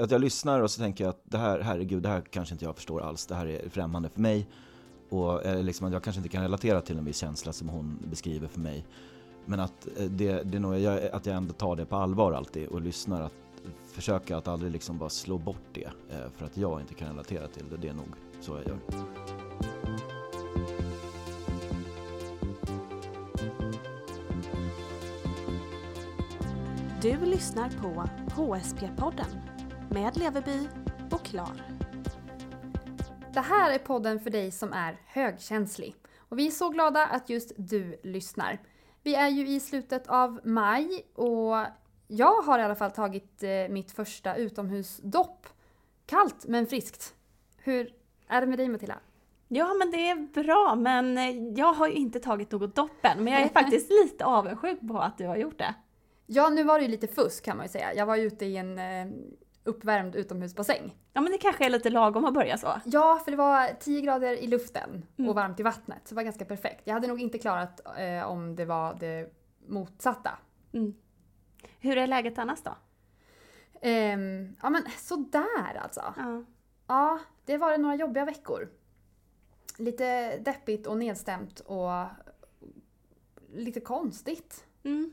Att jag lyssnar och så tänker jag att det här, herregud, det här kanske inte jag förstår alls. Det här är främmande för mig. Och liksom att jag kanske inte kan relatera till en viss känsla som hon beskriver för mig. Men att, eh, det, det är nog, jag, att jag ändå tar det på allvar alltid och lyssnar. Att försöka att aldrig liksom bara slå bort det eh, för att jag inte kan relatera till det. Det är nog så jag gör. Du lyssnar på HSP-podden med Leverby och Klar. Det här är podden för dig som är högkänslig. Och vi är så glada att just du lyssnar. Vi är ju i slutet av maj och jag har i alla fall tagit eh, mitt första utomhusdopp. Kallt men friskt. Hur är det med dig Matilda? Ja, men det är bra, men eh, jag har ju inte tagit något dopp än. Men jag är faktiskt lite avundsjuk på att du har gjort det. Ja, nu var det ju lite fusk kan man ju säga. Jag var ute i en eh, uppvärmd utomhusbassäng. Ja, men det kanske är lite lagom att börja så. Ja, för det var 10 grader i luften Mm. och varmt i vattnet. Så det var ganska perfekt. Jag hade nog inte klarat eh, om det var det motsatta. Mm. Hur är läget annars då? Ehm, ja men sådär alltså. Ja. Ja, det var några jobbiga veckor. Lite deppigt och nedstämt och lite konstigt. Mm.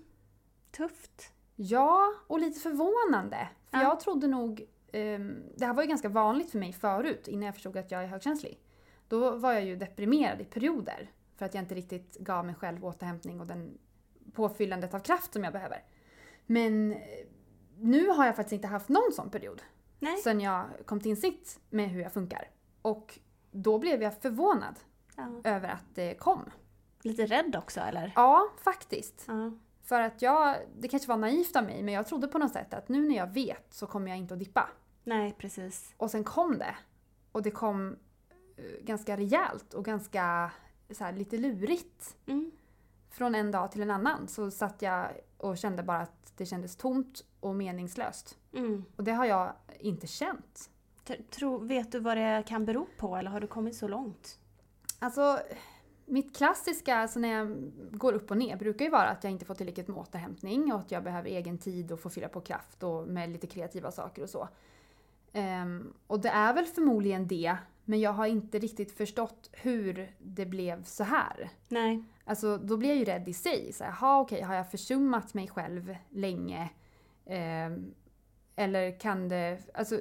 Tufft. Ja, och lite förvånande. För Ja. jag trodde nog... ehm, det här var ju ganska vanligt för mig förut, innan jag förstod att jag är högkänslig. Då var jag ju deprimerad i perioder. För att jag inte riktigt gav mig själv återhämtning och den påfyllandet av kraft som jag behöver. Men eh, nu har jag faktiskt inte haft någon sån period. Nej. Sen jag kom till insikt med hur jag funkar. Och då blev jag förvånad Ja. över att det kom. Lite rädd också eller? Ja, faktiskt. Ja. För att jag, det kanske var naivt av mig, men jag trodde på något sätt att nu när jag vet så kommer jag inte att dippa. Nej, precis. Och sen kom det. Och det kom eh, ganska rejält och ganska så här, lite lurigt. Mm. Från en dag till en annan så satt jag och kände bara att det kändes tomt och meningslöst. Mm. Och det har jag inte känt. Tro, vet du vad det kan bero på eller har du kommit så långt? Alltså, mitt klassiska, alltså när jag går upp och ner, brukar ju vara att jag inte får tillräckligt med återhämtning och att jag behöver egen tid och få fylla på kraft och med lite kreativa saker och så. Ehm, och det är väl förmodligen det, men jag har inte riktigt förstått hur det blev så här. Nej. Alltså, då blir jag ju rädd i sig. Så här, "Ha, okej, har jag försummat mig själv länge? Ehm, eller kan det... Alltså,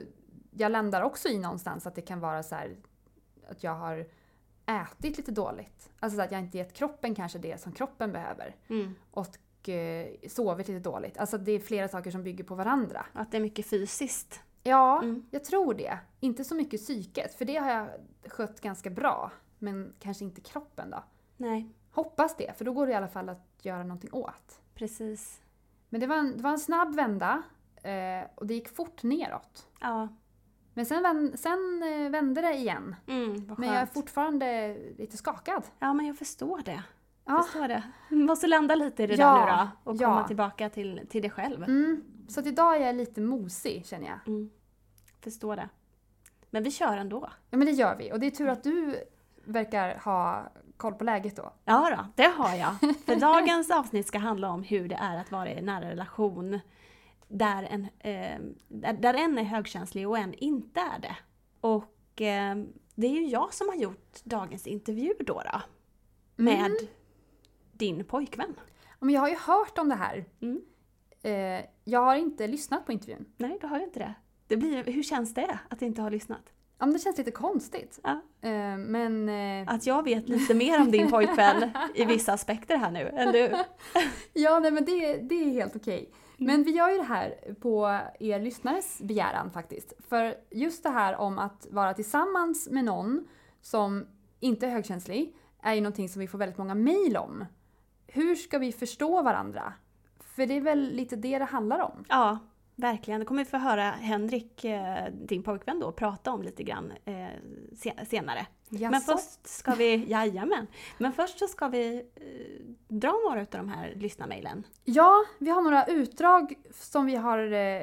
jag landar också i någonstans att det kan vara så här att jag har ätit lite dåligt. Alltså så att jag inte gett kroppen kanske det som kroppen behöver. Mm. Och eh, sovit lite dåligt. Alltså det är flera saker som bygger på varandra. Att det är mycket fysiskt. Ja, Mm. jag tror det. Inte så mycket psyket, för det har jag skött ganska bra. Men kanske inte kroppen då. Nej, Hoppas det, för då går det i alla fall att göra någonting åt. precis. Men det var en, det var en snabb vända eh, och det gick fort neråt. Ja. Men sen, sen eh, vände det igen. Mm, Men jag är fortfarande lite skakad. Ja, men jag förstår det. Ja. Förstår det. Du måste landa lite i det Ja, där nu då och ja. komma tillbaka till, till dig själv. Mm. Så att idag är jag lite mosig känner jag. Mm. Förstår det. Men vi kör ändå. Ja men det gör vi. Och det är tur att du verkar ha koll på läget då. Ja då, det har jag. För dagens avsnitt ska handla om hur det är att vara i en nära relation där en, eh, där en är högkänslig och en inte är det. Och eh, det är ju jag som har gjort dagens intervju då, då med Mm. din pojkvän. Men jag har ju hört om det här. Mm. Eh, jag har inte lyssnat på intervjun. Nej, du har ju inte det. det blir, hur känns det att inte ha lyssnat? Ja, men det känns lite konstigt. Ja. Eh, men... Eh, Att jag vet lite mer om din pojkvän i vissa aspekter här nu, än du. ja, nej, men det, det är helt okej. Mm. Men vi gör ju det här på er lyssnares begäran faktiskt. För just det här om att vara tillsammans med någon som inte är högkänslig är ju någonting som vi får väldigt många mejl om. Hur ska vi förstå varandra? För det är väl lite det det handlar om. Ja, verkligen. Det kommer vi få höra Henrik, eh, din pojkvän då, prata om lite grann eh, se- senare. Men Jaså? först ska vi, jajamän, men först så ska vi eh, dra några av de här lyssnarmailen. Ja, vi har några utdrag som vi har eh,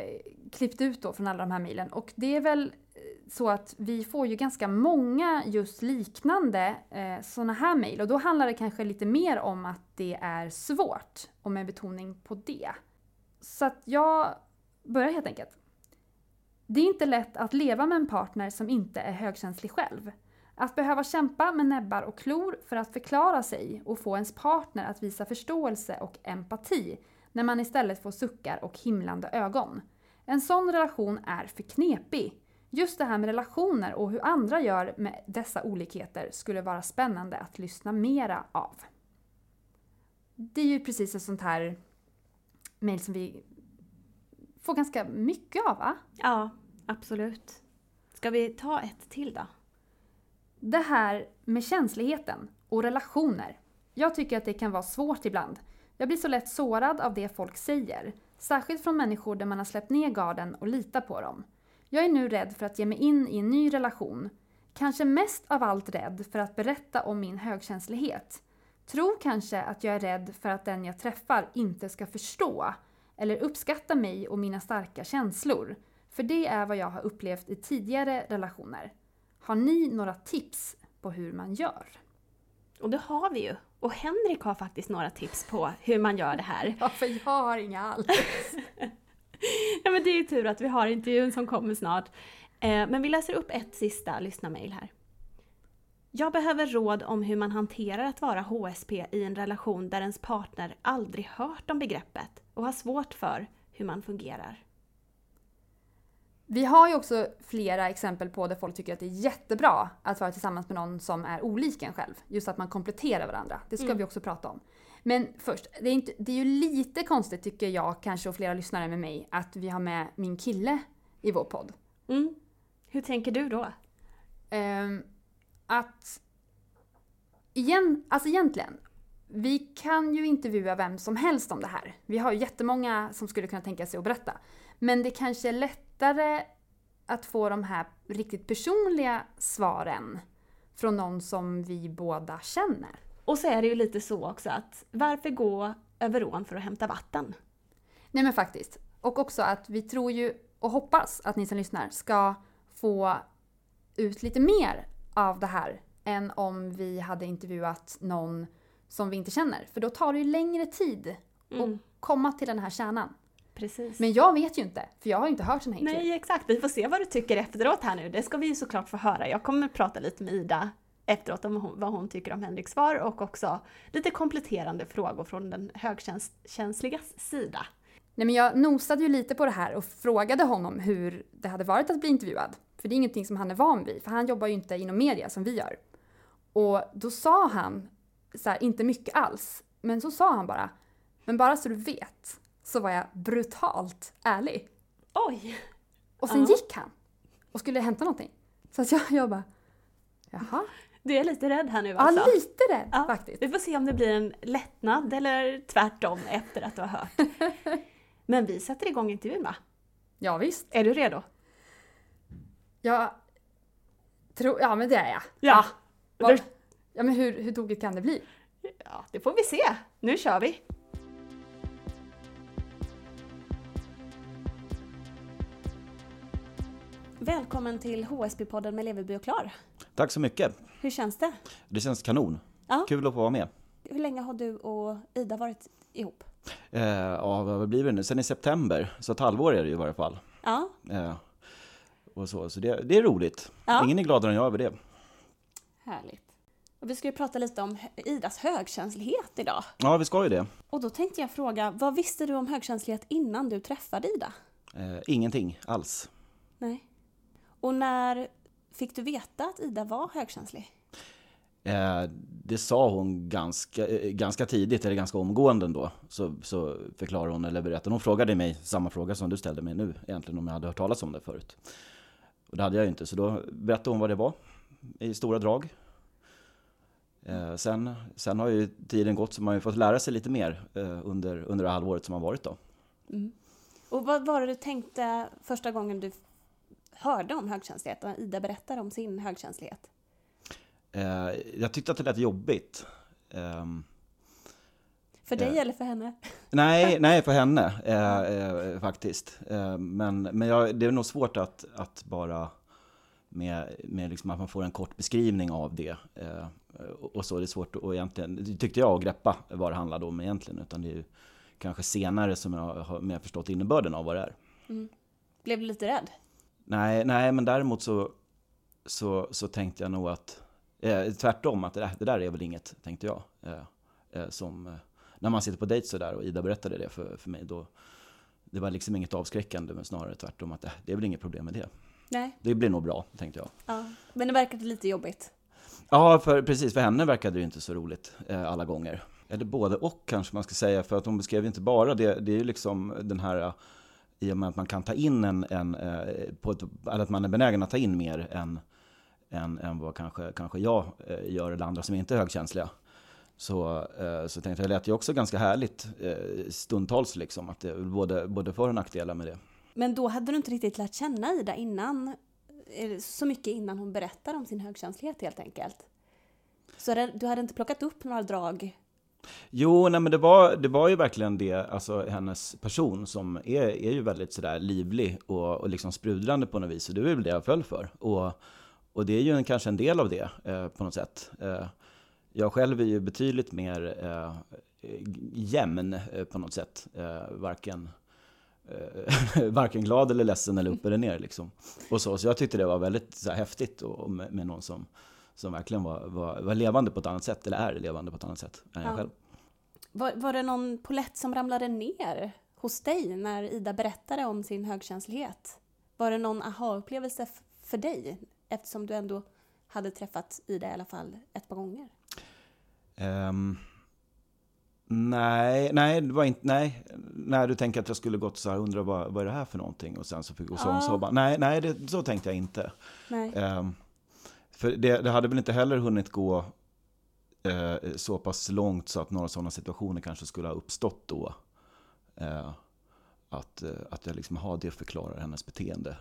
klippt ut då från alla de här mejlen. Och det är väl så att vi får ju ganska många just liknande eh, sådana här mejl. Och då handlar det kanske lite mer om att det är svårt. Och med betoning på det. Så att jag börjar helt enkelt. Det är inte lätt att leva med en partner som inte är högkänslig själv. Att behöva kämpa med näbbar och klor för att förklara sig och få ens partner att visa förståelse och empati när man istället får suckar och himlande ögon. En sån relation är för knepig. Just det här med relationer och hur andra gör med dessa olikheter skulle vara spännande att lyssna mera av. Det är ju precis ett sånt här mejl som vi får ganska mycket av va? Ja, absolut. Ska vi ta ett till då? Det här med känsligheten och relationer. Jag tycker att det kan vara svårt ibland. Jag blir så lätt sårad av det folk säger. Särskilt från människor där man har släppt ner garden och litar på dem. Jag är nu rädd för att ge mig in i en ny relation. Kanske mest av allt rädd för att berätta om min högkänslighet. Tror kanske att jag är rädd för att den jag träffar inte ska förstå eller uppskatta mig och mina starka känslor. För det är vad jag har upplevt i tidigare relationer. Har ni några tips på hur man gör? Och det har vi ju. Och Henrik har faktiskt några tips på hur man gör det här. Ja, för jag har inga alls. ja, men det är ju tur att vi har intervjun som kommer snart. Eh, men vi läser upp ett sista lyssnarmail här. Jag behöver råd om hur man hanterar att vara HSP i en relation där ens partner aldrig hört om begreppet och har svårt för hur man fungerar. Vi har ju också flera exempel på där folk tycker att det är jättebra att vara tillsammans med någon som är olik en själv. Just att man kompletterar varandra. Det ska Mm. vi också prata om. Men först, det är, inte, det är ju lite konstigt tycker jag, kanske och flera lyssnare med mig, att vi har med min kille i vår podd. Mm. Hur tänker du då? Ehm, att... Igen, alltså egentligen, vi kan ju intervjua vem som helst om det här. Vi har ju jättemånga som skulle kunna tänka sig att berätta. Men det kanske är lättare att få de här riktigt personliga svaren från någon som vi båda känner. Och så är det ju lite så också att varför gå över ån för att hämta vatten? Nej men faktiskt. Och också att vi tror ju och hoppas att ni som lyssnar ska få ut lite mer av det här än om vi hade intervjuat någon som vi inte känner. För då tar det ju längre tid Mm. att komma till den här kärnan. Precis. Men jag vet ju inte, för jag har ju inte hört den här intervjun. Nej, exakt. Vi får se vad du tycker efteråt här nu. Det ska vi ju såklart få höra. Jag kommer prata lite med Ida efteråt om hon, vad hon tycker om Henriks svar och också lite kompletterande frågor från den högkänsligas sida. Nej men jag nosade ju lite på det här och frågade honom hur det hade varit att bli intervjuad. För det är ingenting som han är van vid, för han jobbar ju inte inom media som vi gör. Och då sa han, så här, inte mycket alls, men så sa han bara, men bara så du vet så var jag brutalt ärlig. Oj! Och sen Ja. gick han och skulle hämta någonting. Så att jag, jag bara, jaha? Du är lite rädd här nu Ja, alltså? lite rädd Ja. faktiskt. Vi får se om det blir en lättnad eller tvärtom efter att du har hört. Men vi sätter igång intervjun va? Ja, visst. Är du redo? Jag tror, ja men det är jag. Ja. Vad- Ja men hur, hur tokigt kan det bli? Ja, det får vi se. Nu kör vi! Välkommen till HSB-podden med Leverby och Klar. Tack så mycket. Hur känns det? Det känns kanon. Ja. Kul att få vara med. Hur länge har du och Ida varit ihop? Eh, ja, vad blir det nu? Sen i september, så ett halvår är det ju i varje fall. Ja, Eh, och så så det, det är roligt. Ja. Ingen är gladare än jag över det. härligt. Och vi ska ju prata lite om Idas högkänslighet idag. Ja, vi ska ju det. Och då tänkte jag fråga, vad visste du om högkänslighet innan du träffade Ida? Eh, ingenting alls. Nej. Och när fick du veta att Ida var högkänslig? Eh, det sa hon ganska, eh, ganska tidigt, eller ganska omgående då. Så, så förklarade hon, eller berättade. Hon frågade mig samma fråga som du ställde mig nu, egentligen om jag hade hört talas om det förut. Och det hade jag ju inte, så då berättade hon vad det var i stora drag. Eh, sen, sen har ju tiden gått så man har ju fått lära sig lite mer eh, under, under det halvåret som har varit då. Och vad var det du tänkte första gången du hörde om högkänslighet och Ida berättade om sin högkänslighet? Eh, jag tyckte att det lät jobbigt. Ehm, För dig Ja. eller för henne? Nej, nej för henne eh, eh, faktiskt. Eh, men men jag, det är nog svårt att, att bara med, med liksom att man får en kort beskrivning av det. Eh, och och så är det svårt att egentligen, det tyckte jag, att greppa vad det handlade om egentligen. Utan det är ju kanske senare som jag har mer förstått innebörden av vad det är. Blev du lite rädd? Nej, nej, men däremot så, så, så tänkte jag nog att, eh, tvärtom, att det där, det där är väl inget, tänkte jag. Eh, eh, som, eh, när man sitter på dejt sådär och Ida berättade det för, för mig, då, det var liksom inget avskräckande, men snarare tvärtom, att eh, det är väl inget problem med det. Nej. Det blir nog bra, tänkte jag. Ja. Men det verkade lite jobbigt. Ja, för, precis. För henne verkade det ju inte så roligt eh, alla gånger. Eller både och kanske man ska säga, för att hon beskrev inte bara det. Det är ju liksom den här, eh, i och med att man kan ta in en, en eh, på ett, eller att man är benägen att ta in mer än, än, än vad kanske, kanske jag eh, gör, eller andra som inte är högkänsliga. Så, eh, så tänkte jag, det lät ju också ganska härligt eh, stundtals liksom, att det både, både för och nackdelar med det. Men då hade du inte riktigt lärt känna Ida innan, så mycket innan hon berättar om sin högkänslighet helt enkelt. Så det- du hade inte plockat upp några drag? Jo, nej, men det var, det var ju verkligen det, alltså hennes person som är, är ju väldigt sådär livlig och, och liksom sprudlande på något vis. Och det var väl det jag föll för. Och, och det är ju en, kanske en del av det eh, på något sätt. Eh, jag själv är ju betydligt mer eh, jämn eh, på något sätt. Eh, varken, eh, varken glad eller ledsen eller upp eller ner liksom. Och så, så jag tyckte det var väldigt så här, häftigt och, med, med någon som, som verkligen var, var, var levande på ett annat sätt, eller är levande på ett annat sätt än jag Ja. själv. Var, var det någon polett som ramlade ner hos dig när Ida berättade om sin högkänslighet? Var det någon aha-upplevelse för dig? Eftersom du ändå hade träffat Ida i alla fall ett par gånger. Ehm, nej, nej, det var inte, nej. När du tänker att jag skulle gått så här, undra vad, vad är det här för någonting? Och sen så fick och så, Ja. så bara, nej, nej, det, så tänkte jag inte. Nej. Ehm, för det, det hade väl inte heller hunnit gå eh, så pass långt så att några sådana situationer kanske skulle ha uppstått då. Eh, att, eh, att jag liksom har det förklarar hennes beteende.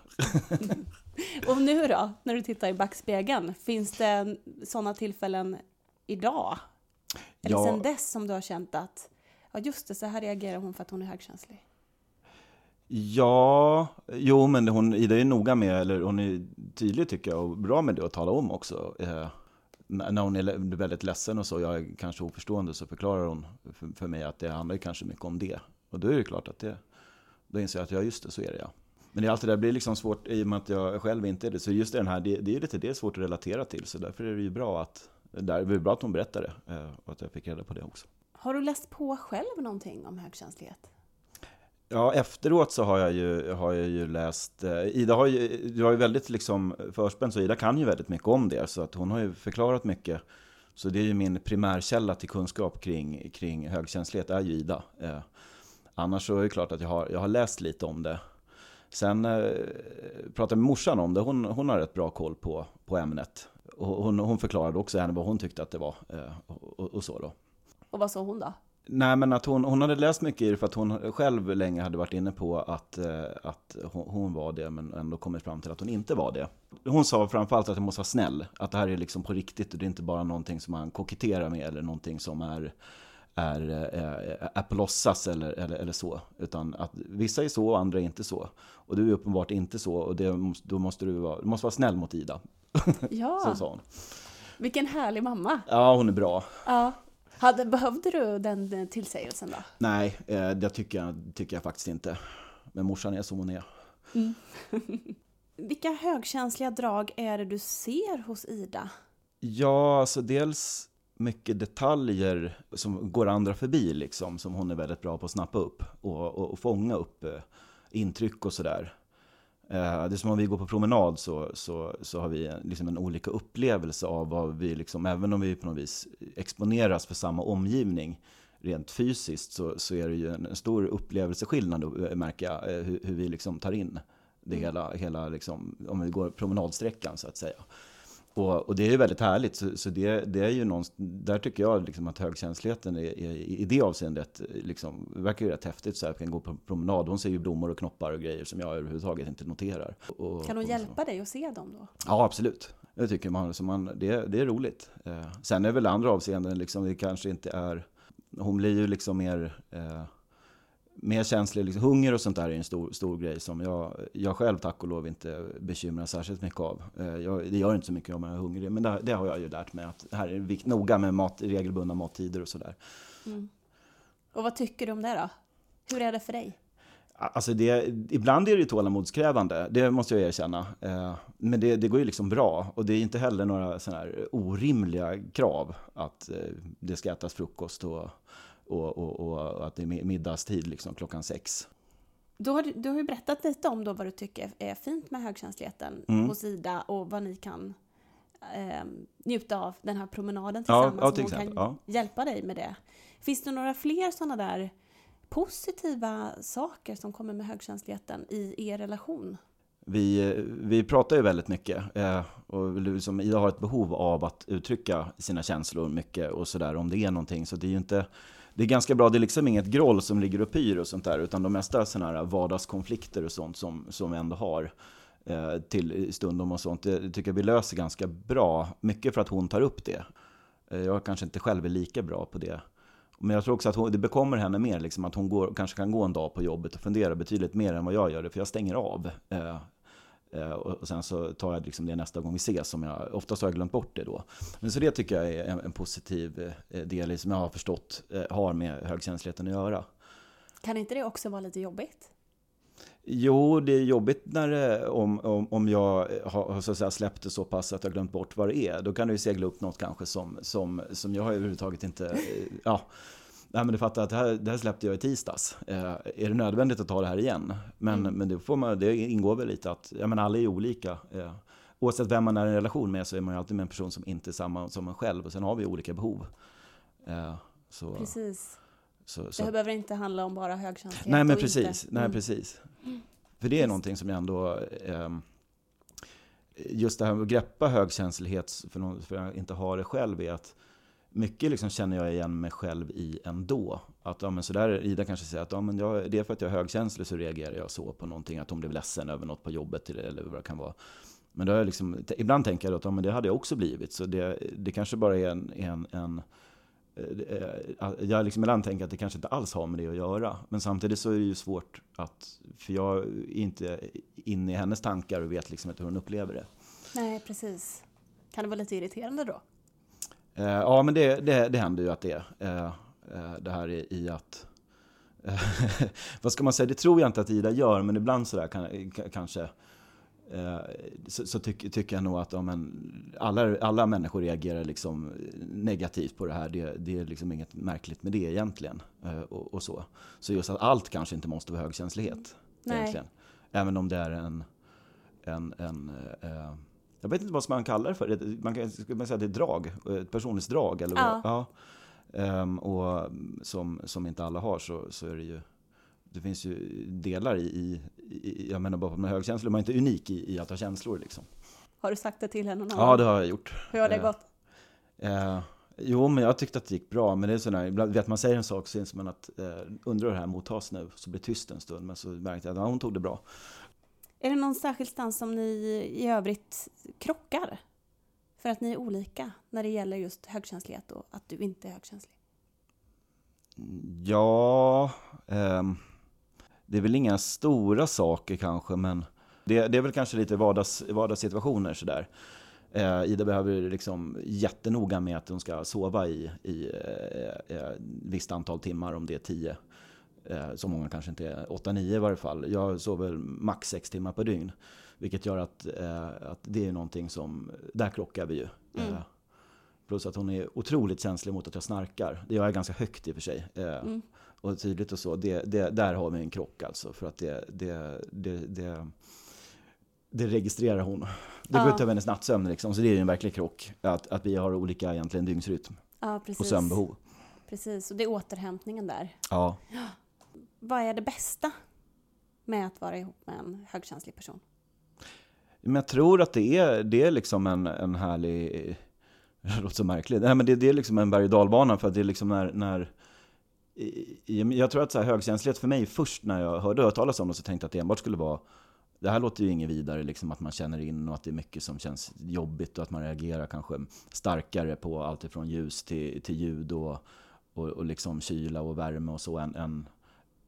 Och nu då, när du tittar i backspegeln, finns det sådana tillfällen idag? Eller Ja. sen dess som du har känt att, ja just det, så här reagerar hon för att hon är högkänslig? Ja, jo men hon, Ida är noga med, eller hon är tydlig tycker jag, och bra med det att tala om också. Eh, när hon är väldigt ledsen och så, jag är kanske oförstående, så förklarar hon för, för mig att det handlar kanske mycket om det. Och då är det klart att det, då inser jag att ja just det, så är det ja. Men det är alltid det där blir liksom svårt i och med att jag själv inte är det. Så just den här, det, det är lite det svårt att relatera till. Så därför är det ju bra att, där, det är bra att hon berättade eh, och att jag fick reda på det också. Har du läst på själv någonting om högkänslighet? Ja, efteråt så har jag ju, har jag ju läst, eh, Ida har ju, du har ju väldigt liksom förspänt, så Ida kan ju väldigt mycket om det, så att hon har ju förklarat mycket. Så det är ju min primärkälla till kunskap kring, kring högkänslighet, är ju Ida. Eh, annars så är det klart att jag har, jag har läst lite om det. Sen eh, pratade jag med morsan om det, hon, hon har rätt bra koll på, på ämnet. Och hon, hon förklarade också henne vad hon tyckte att det var, eh, och, och, så då. Och vad sa hon då? Nej, men att hon, hon hade läst mycket i det för att hon själv länge hade varit inne på att, eh, att hon, var det, men ändå kommit fram till att hon inte var det. Hon sa framförallt att jag måste vara snäll, att det här är liksom på riktigt och det är inte bara någonting som man koketterar med eller någonting som är, är, är, är på låtsas eller, eller, eller så. Utan att vissa är så och andra är inte så. Och du är uppenbart inte så och det, då måste du vara, du måste vara snäll mot Ida. Ja, Så sa hon. vilken härlig mamma! Ja, hon är bra. Ja. Hade, behövde du den eh, tillsägelsen då? Nej, eh, det tycker jag, tycker jag faktiskt inte. Men morsan är som hon är. Vilka högkänsliga drag är det du ser hos Ida? Ja, alltså dels mycket detaljer som går andra förbi liksom, som hon är väldigt bra på att snappa upp och, och, och fånga upp eh, intryck och sådär. Eh, det är som om vi går på promenad så, så, så har vi en- liksom en olika upplevelse av vad vi, liksom, även om vi på något vis exponeras för samma omgivning rent fysiskt så, så är det ju en, stor upplevelseskillnad eh, märker jag, eh, hur, hur vi liksom tar in det hela, hela liksom, om vi går promenadsträckan så att säga. Och, och det är ju väldigt härligt, så, så det, det är ju någonstans, där tycker jag liksom att högkänsligheten är, är, i det avseendet liksom, verkar ju rätt häftigt. Så här, jag kan gå på promenad, hon ser ju blommor och knoppar och grejer som jag överhuvudtaget inte noterar. Och, Kan hon hjälpa dig att se dem då? Ja, absolut. Det tycker man. Så man det, det är roligt. Eh, sen är väl andra avseenden, liksom, det kanske inte är... Hon blir ju liksom mer, eh, mer känslig. Liksom, hunger och sånt där är en stor, stor grej som jag, jag själv tack och lov inte bekymrar särskilt mycket av. Eh, jag, det gör inte så mycket om jag är hungrig, men det, det har jag ju lärt mig att här är det noga med mat, regelbundna mattider och sådär. Och vad tycker du om det då? Hur är det för dig? Alltså det, ibland är det ju tålamodskrävande, det måste jag erkänna. Eh, men det, det, går ju liksom bra. Och det är inte heller några sådana här orimliga krav att eh, det ska ätas frukost och, och, och, och att det är middagstid liksom, klockan sex. Du har, du har ju berättat lite om då vad du tycker är fint med högkänsligheten mm. hos Ida och vad ni kan eh, njuta av den här promenaden tillsammans. Ja, ja, till exempel, kan ja. hjälpa dig med det. Finns det några fler sådana där positiva saker som kommer med högkänsligheten i er relation? Vi, vi pratar ju väldigt mycket eh, och liksom Ida har ett behov av att uttrycka sina känslor mycket och sådär om det är någonting. Så det är ju inte det är ganska bra, det är liksom inget groll som ligger och pyr och sånt där, utan de mesta sådana här vardagskonflikter och sånt som, som vi ändå har eh, till stundom och sånt, det tycker jag vi löser ganska bra. Mycket för att hon tar upp det. Eh, jag kanske inte själv är lika bra på det. Men jag tror också att hon, det bekommer henne mer, liksom, att hon går, kanske kan gå en dag på jobbet och fundera betydligt mer än vad jag gör det, för jag stänger av. Eh, eh, och sen så tar jag liksom det nästa gång vi ses, som jag, oftast har jag glömt bort det då. Men så det tycker jag är en, en positiv eh, del som jag har förstått eh, har med högkänsligheten att göra. Kan inte det också vara lite jobbigt? Jo, det är jobbigt när, om, om, om jag har så att säga, släppt det så pass att jag glömt bort vad det är. Då kan det ju segla upp något kanske som, som, som jag överhuvudtaget inte... Ja, Nej, men du fattar att det här, det här släppte jag i tisdags. Eh, är det nödvändigt att ta det här igen? Men, mm. men det, får man, det ingår väl lite att, ja men alla är olika. Eh, oavsett vem man är i en relation med så är man ju alltid med en person som inte är samma som en själv. Och sen har vi olika behov. Eh, så, Precis. Så, så. Det behöver inte handla om bara högkänslighet. Nej, men precis. Inte. Nej, mm. precis. För det är någonting som jag ändå... Eh, just det här med att greppa högkänslighet, för, någon, för jag inte har det själv, är att mycket liksom känner jag igen mig själv i ändå. Att ja, men så där, Ida kanske säger att ja, men jag, det är för att jag är högkänslig så reagerar jag så på någonting. Att hon blev ledsen över något på jobbet eller vad det kan vara. Men då är liksom, ibland tänker jag att ja, men det hade jag också blivit. Så det, det kanske bara är en, en, en eh, eh, jag liksom ibland tänker att det kanske inte alls har med det att göra. Men samtidigt så är det ju svårt att, för jag är inte inne i hennes tankar och vet liksom inte hur hon upplever det. Nej, precis. Kan det vara lite irriterande då? Eh, ja, men det, det, det händer ju att det är. Eh, det här i att, vad ska man säga, det tror jag inte att Ida gör, men ibland sådär kan, kanske Eh, så, så tycker, tycker jag nog att ja, men, alla, alla människor reagerar liksom negativt på det här. Det, det är liksom inget märkligt med det egentligen. Eh, och, och, så. så just att allt kanske inte måste vara högkänslighet. Nej. Egentligen. Även om det är en... en, en eh, jag vet inte vad man kallar det för. Man kan, ska man säga att det är drag? Ett personlighetsdrag? Eller ja. ja. Um, och som, som inte alla har så, så är det ju det finns ju delar i, i jag menar bara med högkänslor, man är inte unik i, i, att ha känslor liksom. Har du sagt det till henne någon Ja, det har jag gjort. Hur har det eh, gått? Eh, jo, men jag tyckte att det gick bra. Men det är sådär, ibland vet man säger en sak så inser man att eh, undrar hur det här mottas nu, så blir tyst en stund. Men så märkte jag att ja, hon tog det bra. Är det någon särskild stans som ni i övrigt krockar? För att ni är olika när det gäller just högkänslighet och att du inte är högkänslig? Ja, eh, det är väl inga stora saker kanske, men det, det är väl kanske lite vardags, vardagssituationer sådär. Eh, Ida behöver liksom jättenoga med att hon ska sova i, i eh, eh, visst antal timmar, om det är tio. Eh, så många kanske inte är, åtta, nio i varje fall. Jag sover max sex timmar per dygn. Vilket gör att, eh, att det är någonting som, där krockar vi ju. Mm. Eh, plus att hon är otroligt känslig mot att jag snarkar. Det gör jag ganska högt i och för sig. Eh, mm och tydligt och så, det, det, där har vi en krock alltså. För att det, det, det, det, det registrerar hon. Det går ut över hennes nattsömn liksom, så det är ju en verklig krock. Att, att vi har olika egentligen dygnsrytm ja, och sömnbehov. Precis, och det är återhämtningen där. Ja. Vad är det bästa med att vara ihop med en högkänslig person? Men jag tror att det är, det är liksom en, en härlig... Det låter så märkligt. Nej, men det, det är liksom en berg och dalbana för att det är liksom när, när jag tror att så här, högkänslighet för mig, först när jag hörde talas om det så tänkte jag att det enbart skulle vara det här låter ju inget vidare, liksom att man känner in och att det är mycket som känns jobbigt och att man reagerar kanske starkare på allt ifrån ljus till, till ljud och, och, och liksom kyla och värme och så än, än,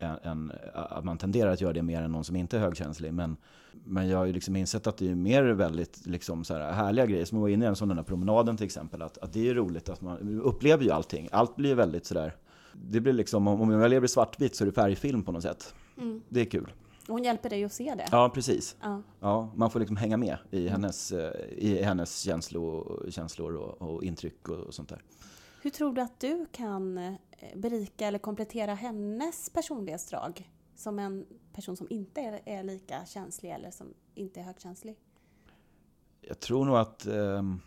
än, att man tenderar att göra det mer än någon som inte är högkänslig. Men, men jag har ju liksom insett att det är mer väldigt liksom så här härliga grejer, som jag var inne i, som den här promenaden till exempel, att, att det är roligt att man upplever ju allting. Allt blir väldigt sådär det blir liksom, om jag lever i svartvitt så är det färgfilm på något sätt. Mm. Det är kul. Och hon hjälper dig att se det? Ja, precis. Ja. Ja, man får liksom hänga med i hennes, eh, i hennes känslor, känslor och, och intryck och, och sånt där. Hur tror du att du kan eh, berika eller komplettera hennes personlighetsdrag som en person som inte är, är lika känslig eller som inte är högkänslig? Jag tror nog att... ehm,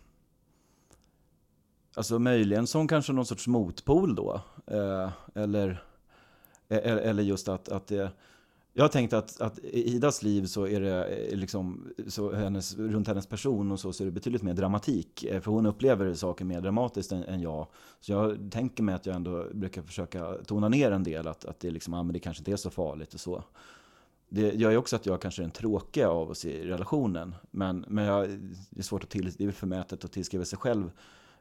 alltså möjligen som kanske någon sorts motpol då. Eh, eller, eller, eller just att, att det... Jag har tänkt att, att i Idas liv så är det eh, liksom, så hennes, runt hennes person och så, så är det betydligt mer dramatik. Eh, för hon upplever saker mer dramatiskt än, än jag. Så jag tänker mig att jag ändå brukar försöka tona ner en del. Att, att det, liksom, ah, men det kanske inte är så farligt och så. Det gör ju också att jag kanske är den tråkiga av oss i relationen. Men, men jag, det är svårt att till, det är förmätet att tillskriva sig själv.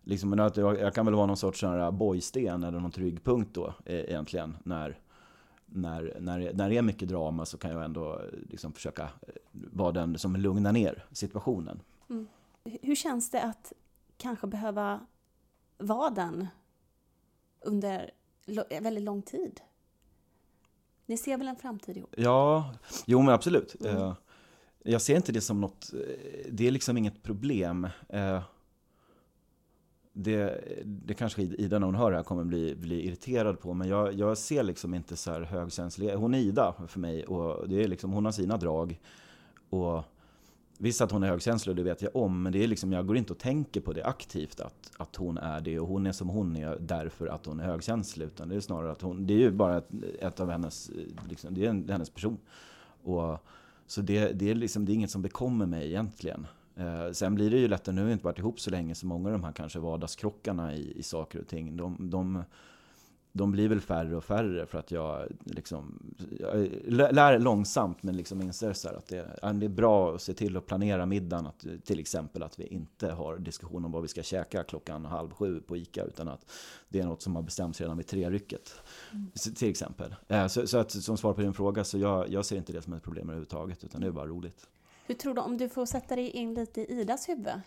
Liksom, men jag, jag kan väl vara någon sorts sån här bojsten eller någon trygg punkt då eh, egentligen. När, när, när, när det är mycket drama så kan jag ändå eh, liksom försöka eh, vara den som lugnar ner situationen. H- Hur känns det att kanske behöva vara den under lo- väldigt lång tid? Ni ser väl en framtid ihop? Ja, jo men absolut. Mm. Eh, Jag ser inte det som något, eh, det är liksom inget problem. Det, det kanske Ida när hon hör det här kommer bli, bli irriterad på, men jag, jag ser liksom inte så här högkänslig. Hon är Ida för mig och det är liksom, hon har sina drag. Och visst att hon är högkänslig, det vet jag om, men det är liksom, jag går inte och tänker på det aktivt att, att hon är det och hon är som hon är därför att hon är högkänslig. Utan det är snarare att hon, det är ju bara ett, ett av hennes, liksom, det är en, hennes person. Och, så det, det, är liksom, det är inget som bekommer mig egentligen. Eh, sen blir det ju lättare, nu har vi inte varit ihop så länge, så många av de här kanske vardagskrockarna i, i saker och ting, de, de, de blir väl färre och färre för att jag liksom, jag lär långsamt men liksom inser så att det, det är bra att se till att planera middagen. Att, till exempel att vi inte har diskussion om vad vi ska käka klockan halv sju på ICA utan att det är något som har bestämts redan vid trerycket. Så- Till exempel. Eh, Så, så att som svar på din fråga så jag, jag ser inte det som ett problem överhuvudtaget utan det är bara roligt. Hur tror du, om du får sätta dig in lite i Idas huvud,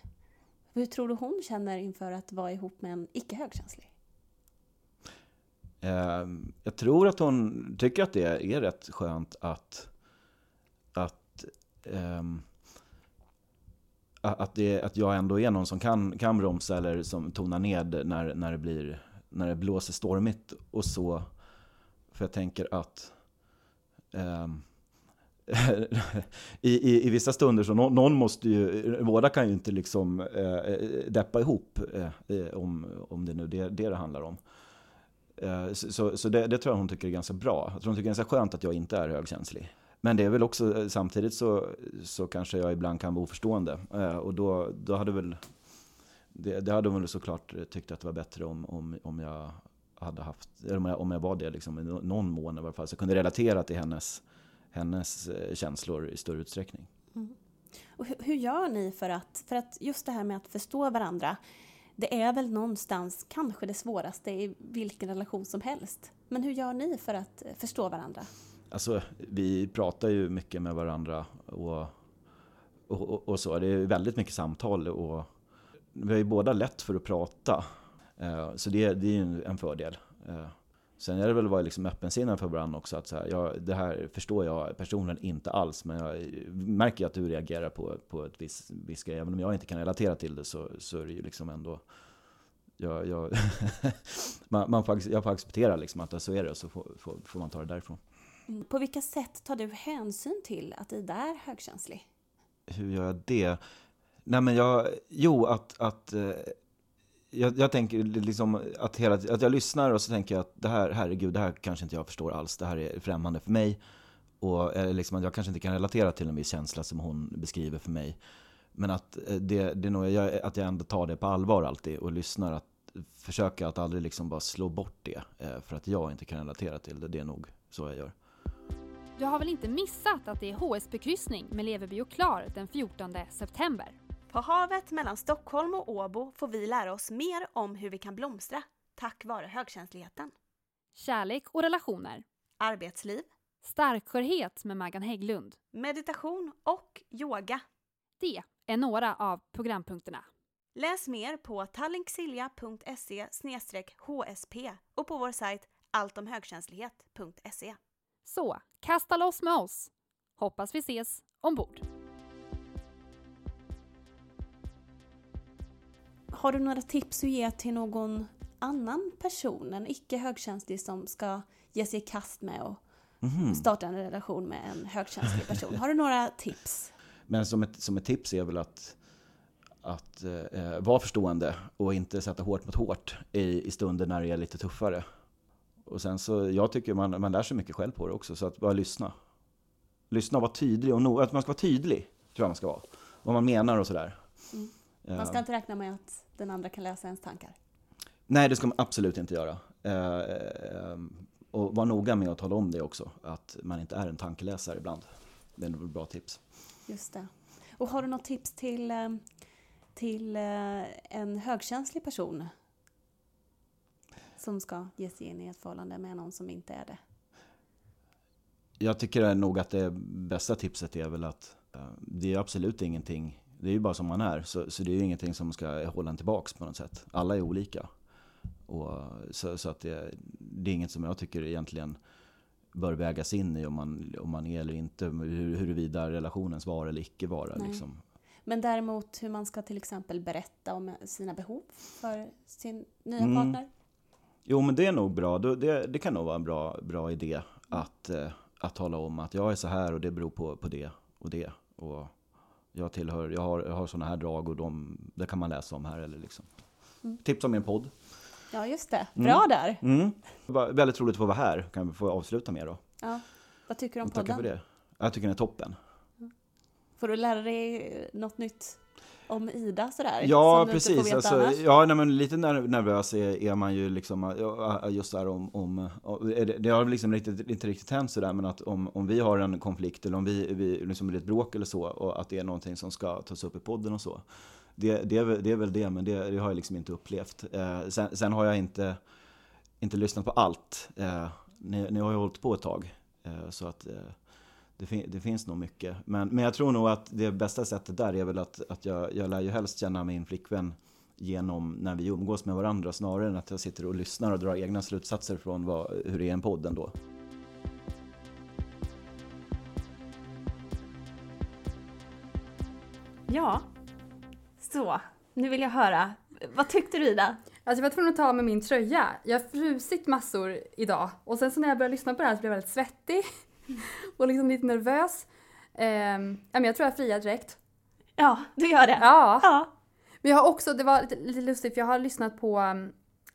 hur tror du hon känner inför att vara ihop med en icke högkänslig? Ehm, jag tror att hon tycker att det är rätt skönt att, att, ehm, att, det, att jag ändå är någon som kan, kan bromsa eller som tonar ned när, när, det blir, när det blåser stormigt och så. För jag tänker att ehm, i, i, i vissa stunder så någon, någon måste ju, båda kan ju inte liksom eh, deppa ihop eh, om, om det nu är det, det det handlar om. Eh, Så, så, så det, det tror jag hon tycker är ganska bra. Jag tror hon tycker det är ganska skönt att jag inte är högkänslig. Men det är väl också, eh, samtidigt så, så kanske jag ibland kan vara oförstående. Eh, Och då, då hade väl, det, det hade hon väl såklart tyckt att det var bättre om, om, om jag hade haft, eller om jag, om jag var det liksom, i någon mån i varje fall. Så jag kunde relatera till hennes, hennes eh, känslor i större utsträckning. Och hur, hur gör ni för att, för att just det här med att förstå varandra, det är väl någonstans kanske det svåraste i vilken relation som helst. Men hur gör ni för att eh, förstå varandra? Alltså, vi pratar ju mycket med varandra och, och, och, och så. Det är väldigt mycket samtal och vi har ju båda lätt för att prata. Eh, Så det, det är ju en fördel. Sen är det väl att vara liksom öppensinnad för varandra också. Att så här, ja, det här förstår jag personen inte alls, men jag märker att du reagerar på, på ett visst, visst grej. Även om jag inte kan relatera till det så, så är det ju liksom ändå... Jag, jag, man, man får, jag får acceptera liksom att så är det och så får, får, får man ta det därifrån. På vilka sätt tar du hänsyn till att Ida är högkänslig? Hur gör jag det? Nej men jag, jo att, att eh, jag, jag tänker liksom att, hela, att jag lyssnar och så tänker jag att det här, herregud, det här kanske inte jag förstår alls. Det här är främmande för mig. Och eh, liksom att jag kanske inte kan relatera till en viss känsla som hon beskriver för mig. Men att eh, det, det är nog, jag, att jag ändå tar det på allvar alltid och lyssnar. Att försöka att aldrig liksom bara slå bort det. Eh, för att jag inte kan relatera till det. Det är nog så jag gör. Du har väl inte missat att det är HSB-kryssning med Leverby och Klar den 14 september? På havet mellan Stockholm och Åbo får vi lära oss mer om hur vi kan blomstra tack vare högkänsligheten. Kärlek och relationer. Arbetsliv, Starkskörhet med Maggan Hägglund. meditation och yoga. Det är några av programpunkterna. Läs mer på tallinksilja.se hsp och på vår sajt alltomhögkänslighet.se. Så, kasta loss med oss! Hoppas vi ses ombord. Har du några tips att ge till någon annan person, en icke högkänslig som ska ge sig i kast med och Mhm. starta en relation med en högkänslig person? Har du några tips? Men som ett, som ett tips är väl att, att eh, vara förstående och inte sätta hårt mot hårt i, i stunder när det är lite tuffare. Och sen så, jag tycker man, man lär sig mycket själv på det också, så att bara lyssna. Lyssna och vara tydlig och no, att man ska vara tydlig, tror jag man ska vara. Vad man menar och sådär. Mm. Eh, Man ska inte räkna med att den andra kan läsa ens tankar. Nej, det ska man absolut inte göra. Eh, eh, och var noga med att tala om det också, att man inte är en tankeläsare ibland. Det är nog ett bra tips. Just det. Och har du något tips till, eh, till eh, en högkänslig person? Som ska ge sig in i ett förhållande med någon som inte är det. Jag tycker nog att det bästa tipset är väl att eh, det är absolut ingenting, det är ju bara som man är, så, så det är ju ingenting som ska hålla en tillbaks på något sätt. Alla är olika. Och, så, så att det, det är inget som jag tycker egentligen bör vägas in i om man, om man är eller inte, hur, huruvida relationens vara eller icke vara. Liksom. Men däremot hur man ska till exempel berätta om sina behov för sin nya Mm. partner. Jo men det är nog bra, det, det kan nog vara en bra, bra idé att, eh, att tala om att jag är så här och det beror på, på det och det. Och jag, tillhör, jag har, jag har sådana här drag och de, det kan man läsa om här. Eller liksom. Mm. Tips om min podd. Ja, just det. Mm. Bra där! Mm. Det var väldigt roligt att få vara här, kan vi få avsluta med då. Ja. Vad tycker du om Tackar för podden? det. Jag tycker den är toppen. Får du lära dig något nytt om Ida sådär? Ja, precis. Alltså, ja, nej, men lite ner- nervös är, är man ju liksom, just där om, om det, har liksom riktigt, inte riktigt hänt sådär, men att om, om vi har en konflikt eller om vi, vi liksom blir ett bråk eller så, och att det är någonting som ska tas upp i podden och så. Det, det, är, det är väl det, men det, det har jag liksom inte upplevt. Eh, sen, sen har jag inte, inte lyssnat på allt. Eh, ni, ni har ju hållit på ett tag, eh, så att eh, det, fin- det finns nog mycket. Men, men jag tror nog att det bästa sättet där är väl att, att jag, jag lär ju helst känna min flickvän genom när vi umgås med varandra snarare än att jag sitter och lyssnar och drar egna slutsatser från vad, hur det är en podd ändå. Ja. Så, nu vill jag höra. Vad tyckte du Ida? Alltså jag var tvungen att ta mig min tröja. Jag har frusit massor idag och sen så när jag började lyssna på det här så blev jag väldigt svettig och liksom lite nervös. Ja, men jag tror jag friar direkt. Ja, du gör det? Ja. Ja. Men jag har också, det var lite, lite lustigt för jag har lyssnat på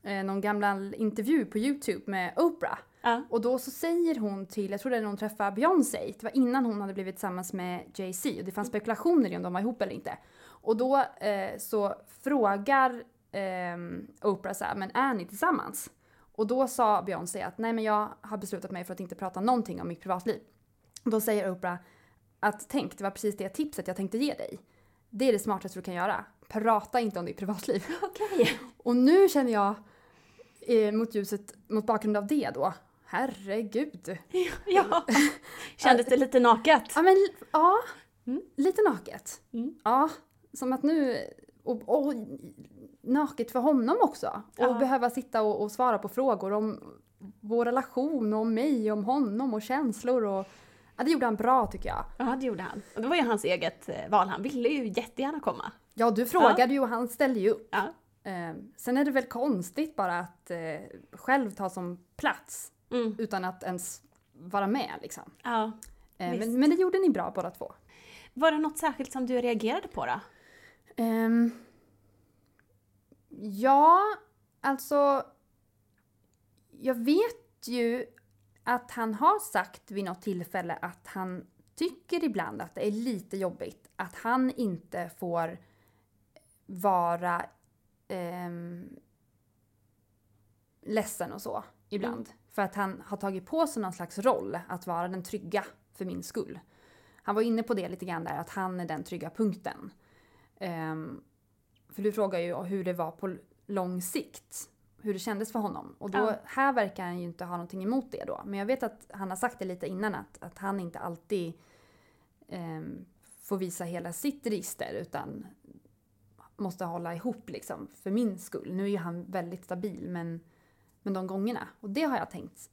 eh, någon gammal intervju på Youtube med Oprah. ja. Och då så säger hon till, jag tror det är när hon träffar Beyoncé, det var innan hon hade blivit tillsammans med Jay-Z och det fanns spekulationer i om de var ihop eller inte. Och då eh, så frågar ehm, Oprah så här, men är ni tillsammans? Och då sa Beyoncé att nej men jag har beslutat mig för att inte prata någonting om mitt privatliv. Och då säger Oprah att tänk, det var precis det tipset jag tänkte ge dig. Det är det smartaste du kan göra. Prata inte om ditt privatliv. Okej. Och nu känner jag eh, mot ljuset, mot bakgrund av det då, herregud. Ja. Kändes det lite naket? Ja, men ja, Mm. lite naket. Mm. Ja, som att nu, och, och naket för honom också. Och Ja. behöva sitta och, och svara på frågor om vår relation, och om mig, om honom och känslor och ja, det gjorde han bra tycker jag. Ja, det gjorde han. Och det var ju hans eget eh, val. Han ville ju jättegärna komma. Ja, du frågade ju och han ställde ju upp. Ja. Eh, sen är det väl konstigt bara att eh, själv ta som plats Mm. utan att ens vara med liksom. ja. Eh, men, men det gjorde ni bra båda två. Var det något särskilt som du reagerade på då? Ehm, ja, alltså... Jag vet ju att han har sagt vid något tillfälle att han tycker ibland att det är lite jobbigt att han inte får vara ehm, ledsen och så ibland. För att han har tagit på sig någon slags roll att vara den trygga för min skull. Han var inne på det lite grann där, att han är den trygga punkten. Ehm, för du frågar ju hur det var på lång sikt. Hur det kändes för honom. Och då, Ja. här verkar han ju inte ha någonting emot det då. Men jag vet att han har sagt det lite innan att, att han inte alltid ehm, får visa hela sitt register utan måste hålla ihop liksom för min skull. Nu är ju han väldigt stabil men, men de gångerna. Och det har jag tänkt